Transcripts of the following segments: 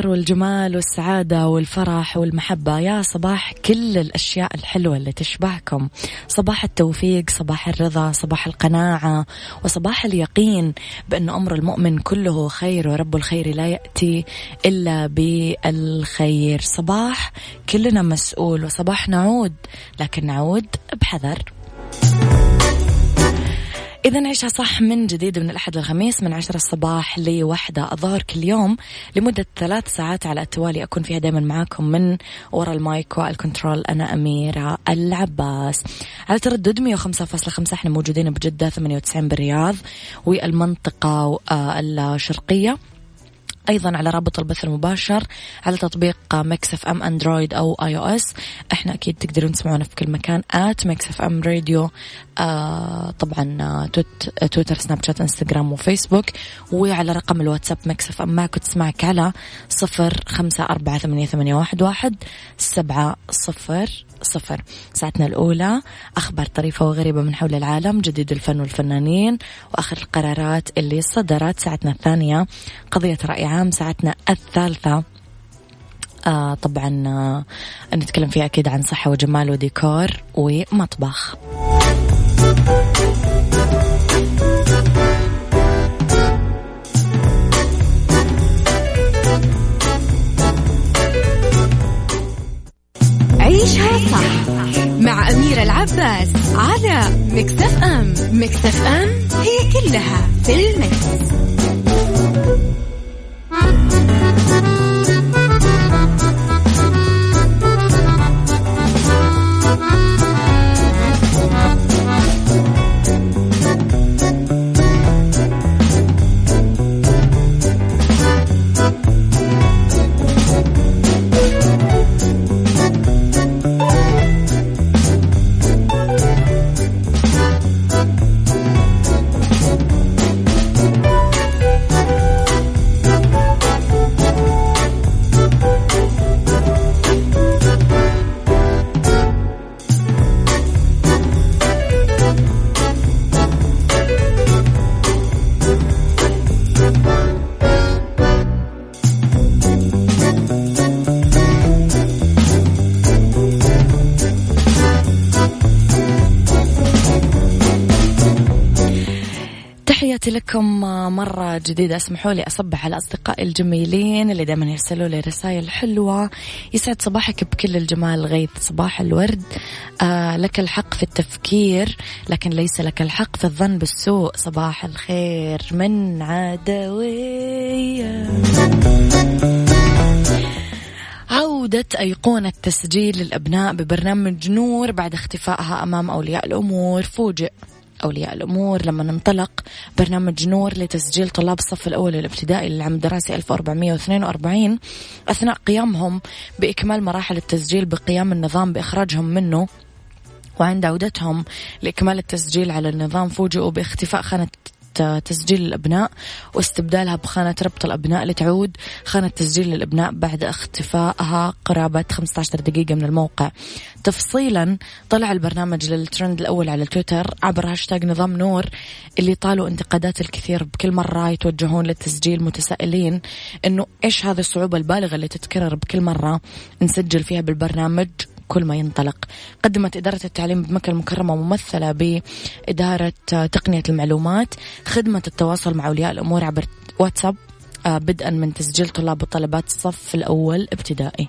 الخير والجمال والسعادة والفرح والمحبة. يا صباح كل الأشياء الحلوة اللي تشبهكم. صباح التوفيق صباح الرضا صباح القناعة وصباح اليقين بأن أمر المؤمن كله خير ورب الخير لا يأتي إلا بالخير. صباح كلنا مسؤول وصباح نعود لكن نعود بحذر. إذا نعيشها صح من جديد من الأحد للخميس من عشرة الصباح لوحدة. الظهر كل يوم لمدة ثلاث ساعات على التوالي أكون فيها دائما معاكم من وراء ال mic وال control أنا أميرة العباس. على تردد 105.5 إحنا موجودين بجدة 98 بالرياض والمنطقة الشرقية. أيضا على رابط البث المباشر على تطبيق Mix FM أندرويد أو iOS. إحنا أكيد تقدرون تسمعونا في كل مكان. Mix FM Radio آه طبعا آه توت تويتر سناب شات إنستغرام وفيسبوك. وعلى رقم الواتساب Mix FM معك وتسمعك على صفر خمسة أربعة ثمانية, ثمانية واحد, واحد سبعة صفر صفر. ساعتنا الأولى أخبار طريفة وغريبة من حول العالم جديد الفن والفنانين وآخر القرارات اللي صدرت. ساعتنا الثانية قضية رأي عام ساعتنا الثالثة. آه طبعا آه نتكلم فيها أكيد عن صحة وجمال وديكور ومطبخ. عيشها صح مع أميرة العباس على مكتف أم. مكتف أم تحياتي لكم مرة جديدة. اسمحوا لي أصبح على أصدقائي الجميلين اللي دائما يرسلوا لي رسائل حلوة. يسعد صباحك بكل الجمال غيث صباح الورد. آه لك الحق في التفكير لكن ليس لك الحق في الظن بالسوء. صباح الخير من عدوية. عودة أيقونة تسجيل الأبناء ببرنامج نور بعد اختفائها أمام أولياء الأمور. فوجئ. أولياء الأمور لما ننطلق برنامج نور لتسجيل طلاب الصف الأول الابتدائي للعام الدراسي 1442 أثناء قيامهم بإكمال مراحل التسجيل بقيام النظام بإخراجهم منه وعند عودتهم لإكمال التسجيل على النظام فوجئوا باختفاء خانة تسجيل الأبناء واستبدالها بخانة ربط الأبناء لتعود خانة تسجيل الأبناء بعد اختفائها قرابة 15 دقيقة من الموقع. تفصيلا طلع البرنامج للترند الأول على تويتر عبر هاشتاج نظام نور اللي طالوا انتقادات الكثير بكل مرة يتوجهون للتسجيل متسائلين إنه إيش هذه الصعوبة البالغة اللي تتكرر بكل مرة نسجل فيها بالبرنامج؟ كل ما ينطلق. قدمت إدارة التعليم بمكة المكرمة ممثلة بإدارة تقنية المعلومات. خدمة التواصل مع أولياء الأمور عبر واتساب آه، بدءا من تسجيل طلاب وطلبات الصف الأول ابتدائي.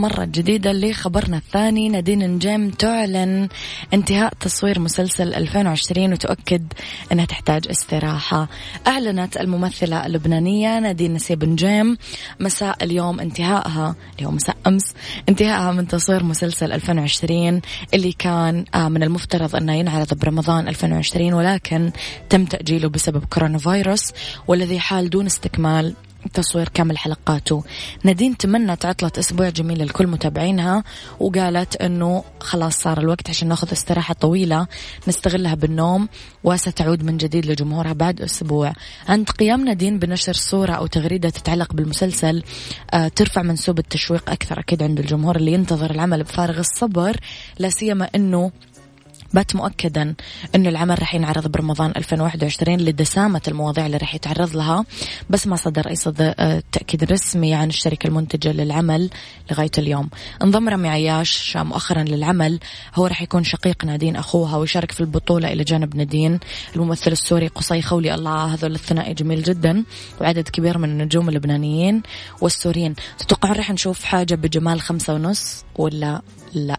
مرة جديدة لخبرنا الثاني نادين نجيم تعلن انتهاء تصوير مسلسل 2020 وتؤكد أنها تحتاج استراحة. أعلنت الممثلة اللبنانية نادين نسيب نجيم مساء اليوم انتهائها اليوم مساء أمس انتهائها من تصوير مسلسل 2020 اللي كان آه، من المفترض أنه ينعرض برمضان 2020 ولكن تم تأجيله بسبب كورونا فيروس والذي حال دون استكمال تصوير كامل حلقاته. نادين تمنت عطلة أسبوع جميلة لكل متابعينها وقالت أنه خلاص صار الوقت عشان ناخذ استراحة طويلة نستغلها بالنوم وستعود من جديد لجمهورها بعد أسبوع. عند قيام نادين بنشر صورة أو تغريدة تتعلق بالمسلسل آه ترفع منسوب التشويق أكثر أكيد عند الجمهور اللي ينتظر العمل بفارغ الصبر لا سيما أنه بات مؤكدا إنه العمل راح ينعرض برمضان 2021 لدسامة المواضيع اللي راح يتعرض لها. بس ما صدر أي صدر آه، تأكيد رسمي عن الشركة المنتجة للعمل لغاية اليوم. انضم رامي عياش مؤخرا للعمل. هو راح يكون شقيق نادين أخوها ويشارك في البطولة إلى جانب نادين. الممثل السوري قصي خولي الله هذول الثنائي جميل جدا وعدد كبير من النجوم اللبنانيين والسوريين. تتوقعون راح نشوف حاجة بجمال خمسة ونص ولا لا؟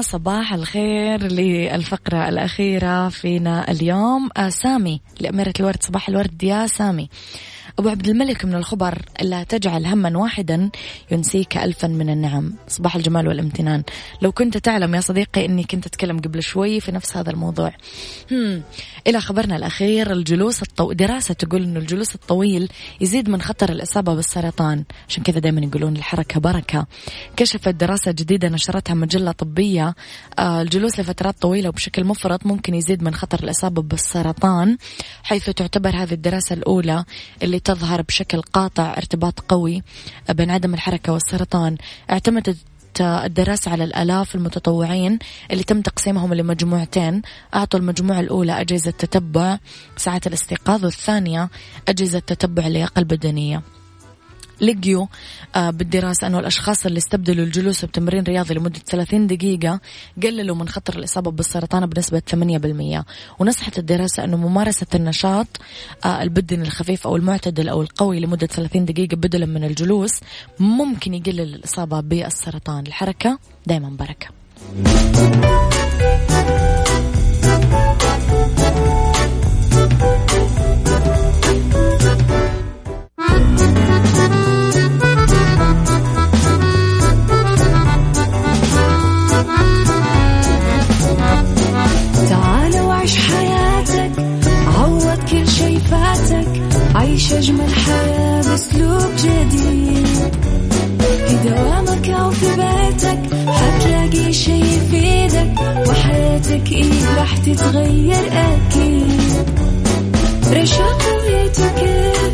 صباح الخير للفقرة الأخيرة فينا اليوم. آه سامي لأميرة الورد. صباح الورد يا سامي. أبو عبد الملك من الخبر لا تجعل هما واحدا ينسيك ألفا من النعم. صباح الجمال والامتنان. لو كنت تعلم يا صديقي أني كنت أتكلم قبل شوي في نفس هذا الموضوع. هم. إلى خبرنا الأخير الجلوس الطو... دراسة تقول أنه الجلوس الطويل يزيد من خطر الإصابة بالسرطان. عشان كذا دائما يقولون الحركة بركة. كشفت دراسة جديدة نشرتها مجلة طبية آه الجلوس لفترات طويلة وبشكل مفرط ممكن يزيد من خطر الإصابة بالسرطان حيث تعتبر هذه الدراسة الأولى اللي تظهر بشكل قاطع ارتباط قوي بين عدم الحركة والسرطان. اعتمدت الدراسة على الآلاف المتطوعين اللي تم تقسيمهم لمجموعتين. أعطوا المجموعة الأولى أجهزة تتبع ساعات الاستيقاظ والثانية أجهزة تتبع اللياقة البدنية. لقيوا آه، بالدراسة أنه الأشخاص اللي استبدلوا الجلوس بتمرين رياضي لمدة 30 دقيقة قللوا من خطر الإصابة بالسرطان بنسبة 8% ونصحت الدراسة أنه ممارسة النشاط آه، البدني الخفيف أو المعتدل أو القوي لمدة 30 دقيقة بدلا من الجلوس ممكن يقلل الإصابة بالسرطان. الحركة دايما بركة. جديد. في دوامك أو في بيتك حتلاقي شي يفيدك وحياتك إيه راح تتغير أكيد. رشاق ويتوكيت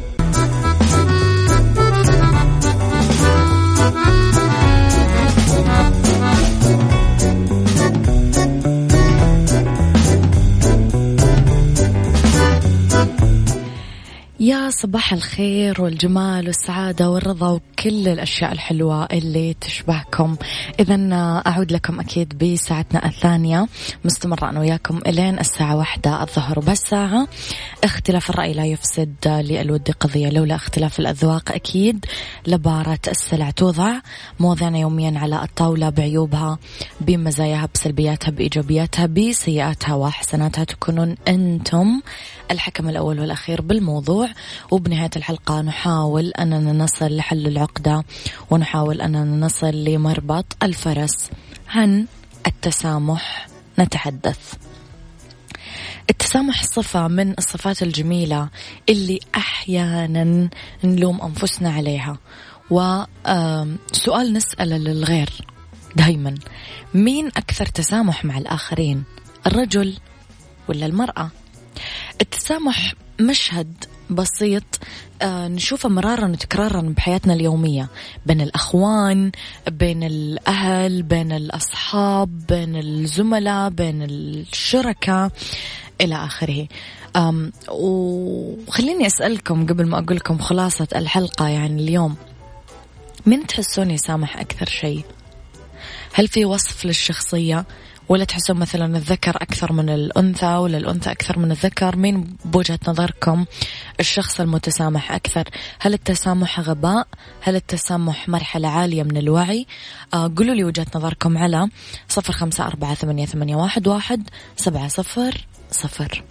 صباح الخير والجمال والسعادة والرضا وكل الأشياء الحلوة اللي تشبهكم. إذا أعود لكم أكيد بساعتنا الثانية. مستمرة أنا وياكم إلين الساعة واحدة الظهر وبهالساعة اختلاف الرأي لا يفسد للود قضية لولا اختلاف الأذواق أكيد. لبارة السلع توضع. مواضيعنا يوميا على الطاولة بعيوبها بمزاياها بسلبياتها بإيجابياتها بسيئاتها وحسناتها تكونون أنتم الحكم الأول والأخير بالموضوع. وبنهاية الحلقة نحاول أننا نصل لحل العقدة ونحاول أننا نصل لمربط الفرس عن التسامح. نتحدث. التسامح صفة من الصفات الجميلة اللي أحيانا نلوم أنفسنا عليها. وسؤال نسأله للغير دايما. مين أكثر تسامح مع الآخرين؟ الرجل ولا المرأة؟ التسامح مشهد بسيط آه نشوفه مرارا وتكرارا بحياتنا اليومية. بين الأخوان بين الأهل بين الأصحاب بين الزملاء بين الشركاء إلى آخره. وخليني أسألكم قبل ما أقول لكم خلاصة الحلقة يعني اليوم. من تحسون يسامح أكثر شيء؟ هل في وصف للشخصية؟ ولا تحسون مثلا الذكر أكثر من الأنثى ولا الأنثى أكثر من الذكر؟ مين بوجهة نظركم الشخص المتسامح أكثر؟ هل التسامح غباء؟ هل التسامح مرحلة عالية من الوعي؟ آه قولوا لي وجهة نظركم على صفر خمسة أربعة ثمانية, واحد سبعة صفر صفر.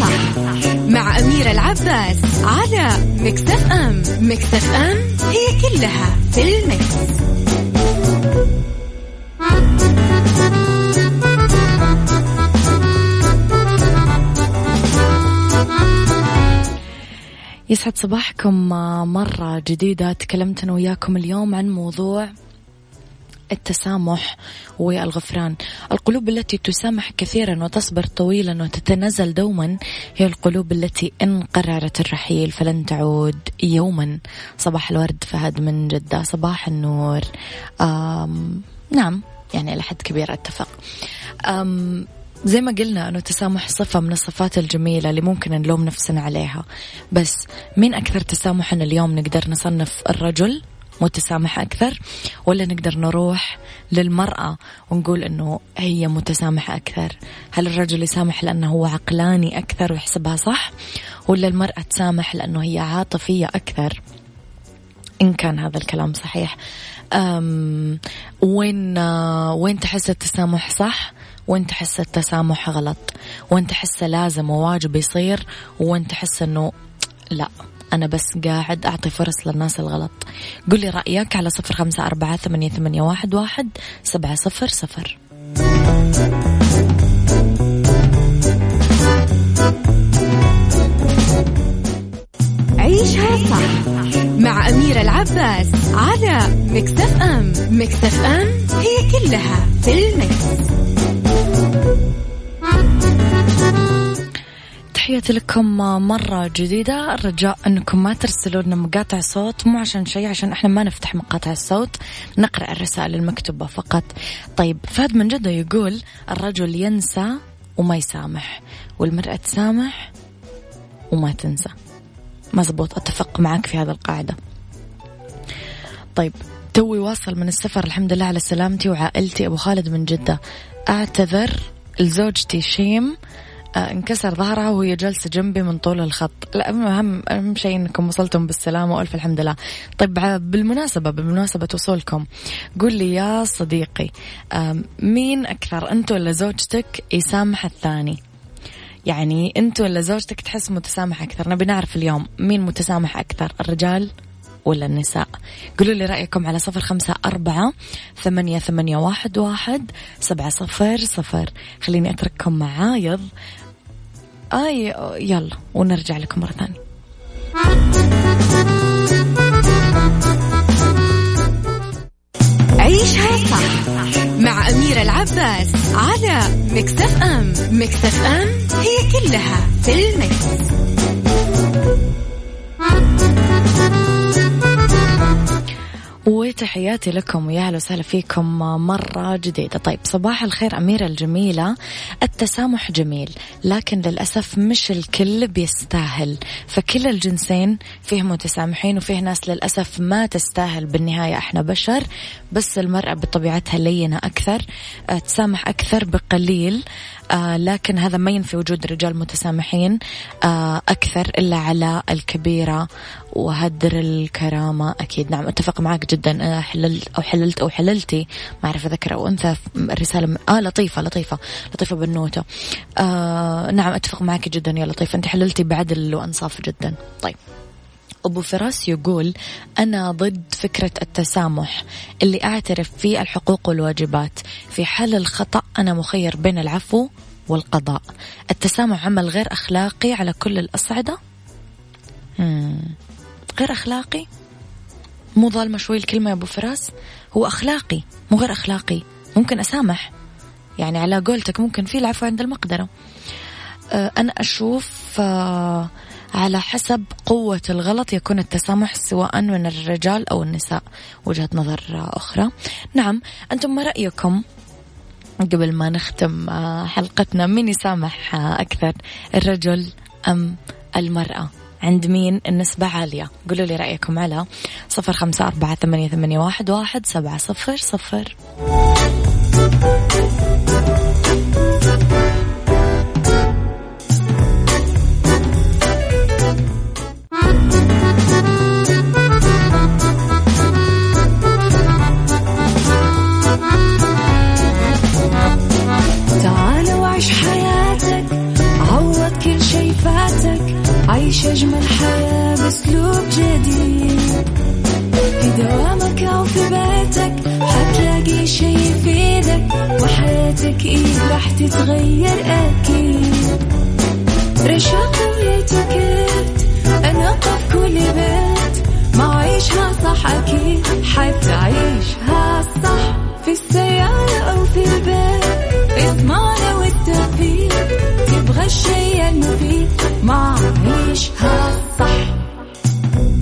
صح مع أميرة العباس على مكتف أم مكتف أم هي كلها في المكس. يسعد صباحكم مرة جديدة تكلمت أنا وياكم اليوم عن موضوع التسامح والغفران. القلوب التي تسامح كثيرا وتصبر طويلا وتتنازل دوما هي القلوب التي إن قررت الرحيل فلن تعود يوما. صباح الورد فهد من جدة. صباح النور. آم نعم يعني إلى حد كبير أتفق. أم زي ما قلنا أنه التسامح صفة من الصفات الجميلة اللي ممكن نلوم نفسنا عليها. بس مين أكثر تسامحا اليوم نقدر نصنف الرجل؟ متسامح أكثر ولا نقدر نروح للمرأة ونقول أنه هي متسامحة أكثر؟ هل الرجل يسامح لأنه هو عقلاني أكثر ويحسبها صح؟ ولا المرأة تسامح لأنه هي عاطفية أكثر؟ إن كان هذا الكلام صحيح. أم وين وين تحس التسامح صح؟ وانت تحس التسامح غلط؟ وانت تحس لازم وواجب يصير؟ وانت تحس إنه لا. أنا بس قاعد أعطي فرص للناس الغلط. قل لي رأيك على صفر خمسة أربعة ثمانية, ثمانية واحد, واحد سبعة صفر صفر. عيشها صح مع أميرة العباس على مكتف أم مكتف أم هي كلها في المكس. تحياتي لكم مرة جديدة. الرجاء أنكم ما ترسلوا لنا مقاطع صوت مو عشان شيء عشان إحنا ما نفتح مقاطع الصوت نقرأ الرسائل المكتوبة فقط. طيب فهد من جدة يقول الرجل ينسى وما يسامح والمرأة تسامح وما تنسى. مزبوط أتفق معك في هذا القاعدة. طيب توي واصل من السفر الحمد لله على سلامتي وعائلتي. أبو خالد من جدة. أعتذر لزوجتي شيم انكسر ظهرها وهي جالسة جنبي من طول الخط. لا أهم أهم شيء أنكم وصلتم بالسلامة وألف الحمد لله. طيب بالمناسبة بمناسبة وصولكم قول لي يا صديقي مين أكثر أنت ولا زوجتك يسامح الثاني؟ يعني أنت ولا زوجتك تحس متسامح أكثر؟ نبي نعرف اليوم مين متسامح أكثر الرجال ولا النساء. قولوا لي رأيكم على صفر خمسة أربعة ثمانية, ثمانية واحد, واحد سبعة صفر صفر. خليني أترككم مع عايض آي يلا. ونرجع لكم مرة ثانية. عيشها صح مع أميرة العباس على مكتف أم. مكتف أم هي كلها في المكس. وتحياتي لكم ويا أهلا وسهلا فيكم مرة جديدة. طيب صباح الخير أميرة الجميلة. التسامح جميل لكن للأسف مش الكل بيستاهل. فكل الجنسين فيه متسامحين وفيه ناس للأسف ما تستاهل بالنهاية إحنا بشر بس المرأة بطبيعتها لينة أكثر تسامح أكثر بقليل. آه لكن هذا ما ينفي وجود رجال متسامحين آه أكثر إلا على الكبيرة وهدر الكرامة. أكيد نعم أتفق معك جدا. حللت أو حللت أو حللتي ما أعرف أذكر أو أنثى الرسالة من... آه لطيفة لطيفة لطيفة بنوتة آه نعم أتفق معك جدا يا لطيفة أنت حللتي بعدل وأنصاف جدا. طيب. أبو فراس يقول أنا ضد فكرة التسامح اللي أعترف فيه الحقوق والواجبات. في حال الخطأ أنا مخير بين العفو والقضاء. التسامح عمل غير أخلاقي على كل الأصعدة. غير أخلاقي؟ مو ظالمة شوي الكلمة يا أبو فراس؟ هو أخلاقي مو غير أخلاقي. ممكن أسامح. يعني على قولتك ممكن في العفو عند المقدرة. أه، أنا أشوف أه، على حسب قوة الغلط يكون التسامح سواء من الرجال أو النساء. وجهة نظر أخرى. نعم أنتم ما رأيكم قبل ما نختم أه، حلقتنا مين يسامح أكثر الرجل أم المرأة؟ عند مين النسبة عالية؟ قولوا لي رأيكم على صفر خمسة أربعة ثمانية, واحد سبعة صفر صفر. شي يفيدك وحياتك إيه راح تتغير أكيد. رشاق ويتوكيت أنا قف كل بيت ما عيشها صح أكيد حتعيشها صح في السيارة أو في البيت. إضمعنا والتوفيق تبغى الشيء المفيد ما عيشها صح.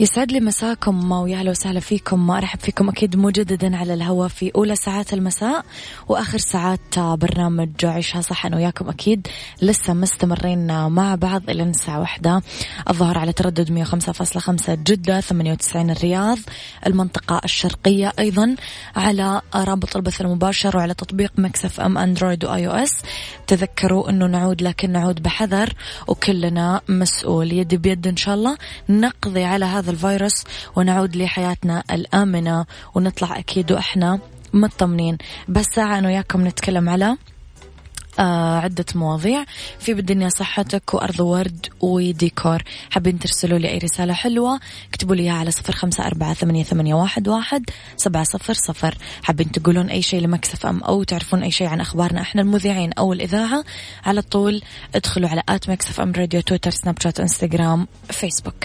يسعد لي مساكم ويا أهلا وسهلا فيكم. أرحب فيكم أكيد مجددا على الهواء في أولى ساعات المساء وآخر ساعات برنامج عيشها صح أنا وياكم أكيد. لسه مستمرين مع بعض إلى الساعة واحدة. الظهر على تردد 105.5 جدة 98 الرياض. المنطقة الشرقية أيضا على رابط البث المباشر وعلى تطبيق Mix FM أندرويد و iOS. تذكروا إنه نعود لكن نعود بحذر وكلنا مسؤول يدي بيد إن شاء الله نقضي على هذا الفيروس ونعود لحياتنا الآمنة ونطلع أكيد وإحنا مطمنين. بس ساعة أنا وياكم نتكلم على آه عدة مواضيع. في بالدنيا صحتك وأرض ورد وديكور. حابين ترسلوا لي أي رسالة حلوة اكتبوا لي على صفر خمسة أربعة ثمانية, ثمانية واحد, واحد سبعة صفر صفر. حابين تقولون أي شيء ل Mix FM أو تعرفون أي شيء عن أخبارنا إحنا المذيعين أو الإذاعة على طول ادخلوا على at Mix FM Radio تويتر سناب شات انستغرام فيسبوك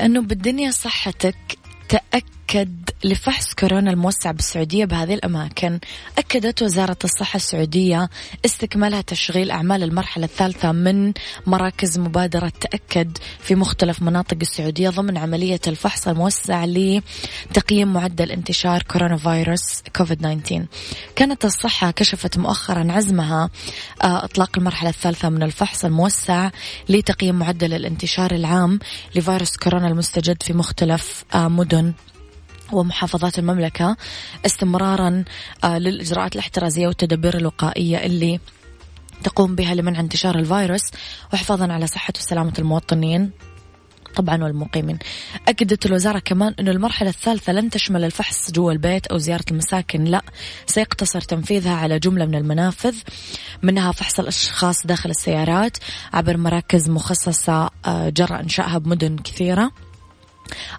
لأنه بالدنيا صحتك تأكد لفحص كورونا الموسع بالسعودية بهذه الأماكن. أكدت وزارة الصحة السعودية استكمالها تشغيل أعمال المرحلة الثالثة من مراكز مبادرة تأكد في مختلف مناطق السعودية ضمن عملية الفحص الموسع لتقييم معدل انتشار كورونا فيروس كوفيد 19 كانت الصحة كشفت مؤخرا عزمها آه، إطلاق المرحلة الثالثة من الفحص الموسع لتقييم معدل الانتشار العام لفيروس كورونا المستجد في مختلف آه، مدن. ومحافظات المملكة استمرارا آه، للإجراءات الاحترازية والتدابير الوقائية اللي تقوم بها لمنع انتشار الفيروس. وحفاظا على صحة وسلامة المواطنين طبعا والمقيمين. أكدت الوزارة كمان أنه المرحلة الثالثة لن تشمل الفحص جوا البيت أو زيارة المساكن لا سيقتصر تنفيذها على جملة من المنافذ منها فحص الأشخاص داخل السيارات عبر مراكز مخصصة آه، جرى إنشائها بمدن كثيرة.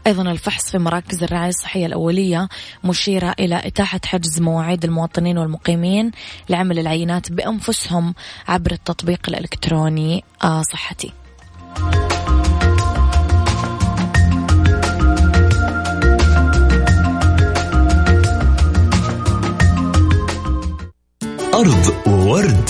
أيضا الفحص في مراكز الرعاية الصحية الأولية مشيرة إلى إتاحة حجز مواعيد المواطنين والمقيمين لعمل العينات بأنفسهم عبر التطبيق الإلكتروني آه، صحتي. أرض وورد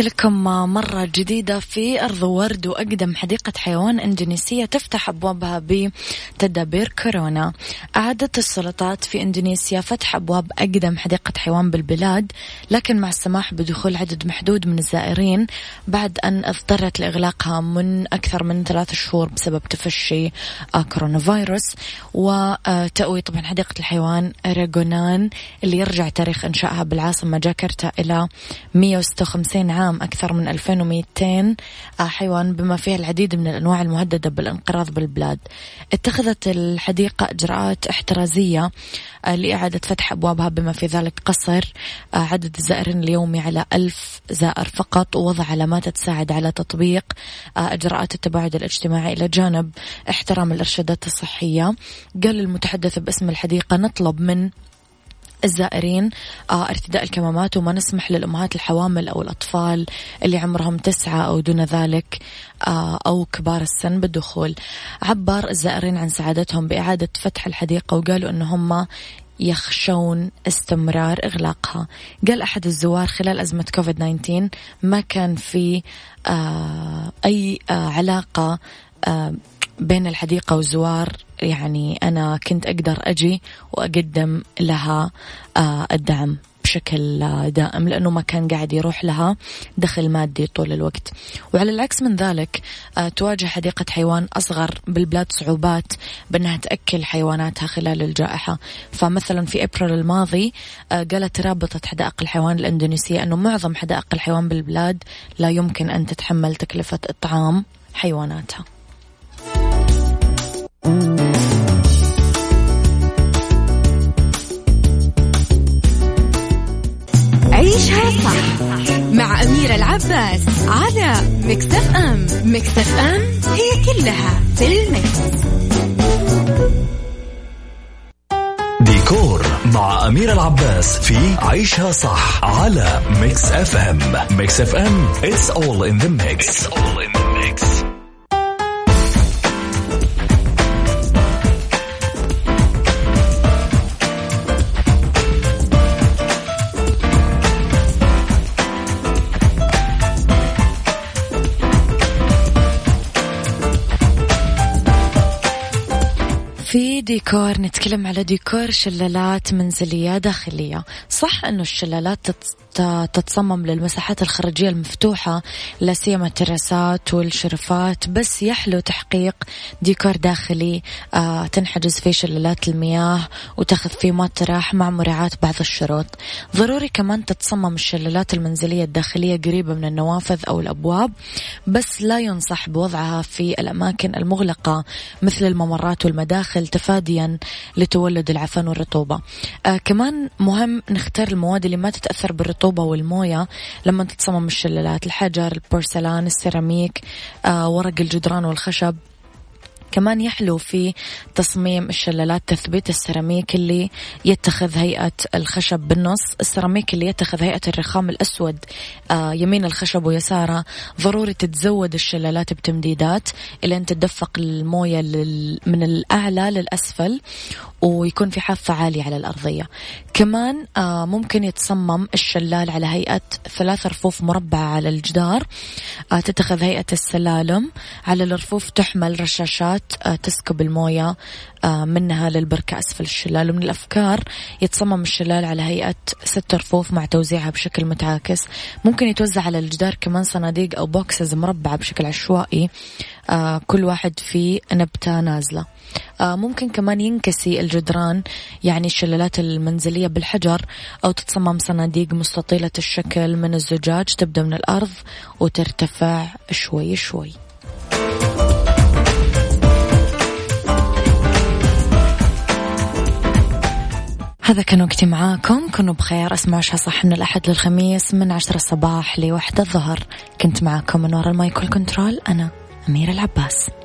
لكم مرة جديدة في أرض ورد وأقدم حديقة حيوان إندونيسية تفتح أبوابها بتدابير كورونا. أعادت السلطات في إندونيسيا فتح أبواب أقدم حديقة حيوان بالبلاد لكن مع السماح بدخول عدد محدود من الزائرين بعد أن اضطرت لإغلاقها من أكثر من ثلاث شهور بسبب تفشي كورونا فيروس. وتأوي طبعا حديقة الحيوان ريغونان اللي يرجع تاريخ إنشائها بالعاصمة جاكرتا إلى 156 عام. أكثر من 2200 حيوان بما فيها العديد من الأنواع المهددة بالانقراض بالبلاد. اتخذت الحديقة إجراءات احترازية آه، لإعادة فتح أبوابها بما في ذلك قصر آه، عدد الزائرين اليومي على ألف زائر فقط ووضع علامات تساعد على تطبيق آه، إجراءات التباعد الاجتماعي إلى جانب احترام الإرشادات الصحية. قال المتحدث باسم الحديقة نطلب من الزائرين آه ارتداء الكمامات وما نسمح للأمهات الحوامل أو الأطفال اللي عمرهم تسعة أو دون ذلك آه أو كبار السن بالدخول. عبر الزائرين عن سعادتهم بإعادة فتح الحديقة وقالوا أن هم يخشون استمرار إغلاقها. قال أحد الزوار خلال أزمة كوفيد 19 ما كان في آه أي علاقة بين الحديقة والزوار يعني أنا كنت أقدر أجي وأقدم لها آه، الدعم بشكل دائم لأنه ما كان قاعد يروح لها دخل مادي طول الوقت. وعلى العكس من ذلك آه، تواجه حديقة حيوان أصغر بالبلاد صعوبات بأنها تأكل حيواناتها خلال الجائحة. فمثلا في أبريل الماضي آه، قالت رابطة حدائق الحيوان الإندونيسية أنه معظم حدائق الحيوان بالبلاد لا يمكن أن تتحمل تكلفة إطعام حيواناتها. عيشها صح مع أميرة العباس على مكتف أم مكتف أم هي كلها في المكس. ديكور مع أمير العباس في عيشها صح على ميكس اف ام Mix FM it's all in the mix, it's all in the mix. ديكور نتكلم على ديكور شلالات منزلية داخلية. صح أنه الشلالات تتصمم للمساحات الخارجية المفتوحة لا سيما التراسات والشرفات بس يحلو تحقيق ديكور داخلي آه تنحجز فيه شلالات المياه وتاخذ فيه مطرح مع مراعاة بعض الشروط. ضروري كمان تتصمم الشلالات المنزلية الداخلية قريبة من النوافذ أو الأبواب بس لا ينصح بوضعها في الأماكن المغلقة مثل الممرات والمداخل تفاديا لتولد العفن والرطوبة. آه كمان مهم نختار المواد اللي ما تتأثر بالرطوبة. الرطوبة والموية لما تتصمم الشلالات الحجر البورسلان السيراميك آه ورق الجدران والخشب. كمان يحلو في تصميم الشلالات تثبيت السيراميك اللي يتخذ هيئة الخشب بالنص. السيراميك اللي يتخذ هيئة الرخام الأسود آه يمين الخشب ويساره. ضروري تتزود الشلالات بتمديدات إلى أن تدفق الموية من الأعلى للأسفل ويكون في حافة عالية على الأرضية. كمان آه ممكن يتصمم الشلال على هيئة ثلاث رفوف مربعة على الجدار. آه تتخذ هيئة السلالم. على الرفوف تحمل رشاشات آه تسكب الموية آه منها للبركة أسفل الشلال. ومن الأفكار يتصمم الشلال على هيئة ست رفوف مع توزيعها بشكل متعاكس. ممكن يتوزع على الجدار كمان صناديق أو بوكسز مربعة بشكل عشوائي آه كل واحد فيه نبتة نازلة. ممكن كمان ينكسي الجدران يعني الشلالات المنزلية بالحجر أو تتصمم صناديق مستطيلة الشكل من الزجاج. تبدأ من الأرض وترتفع شوي شوي. هذا كان وقتي معاكم. كونوا بخير. أسمعوا صح من الأحد للخميس من عشرة الصباح لوحدة الظهر. كنت معاكم من وراء ال mic وال control أنا أميرة العباس.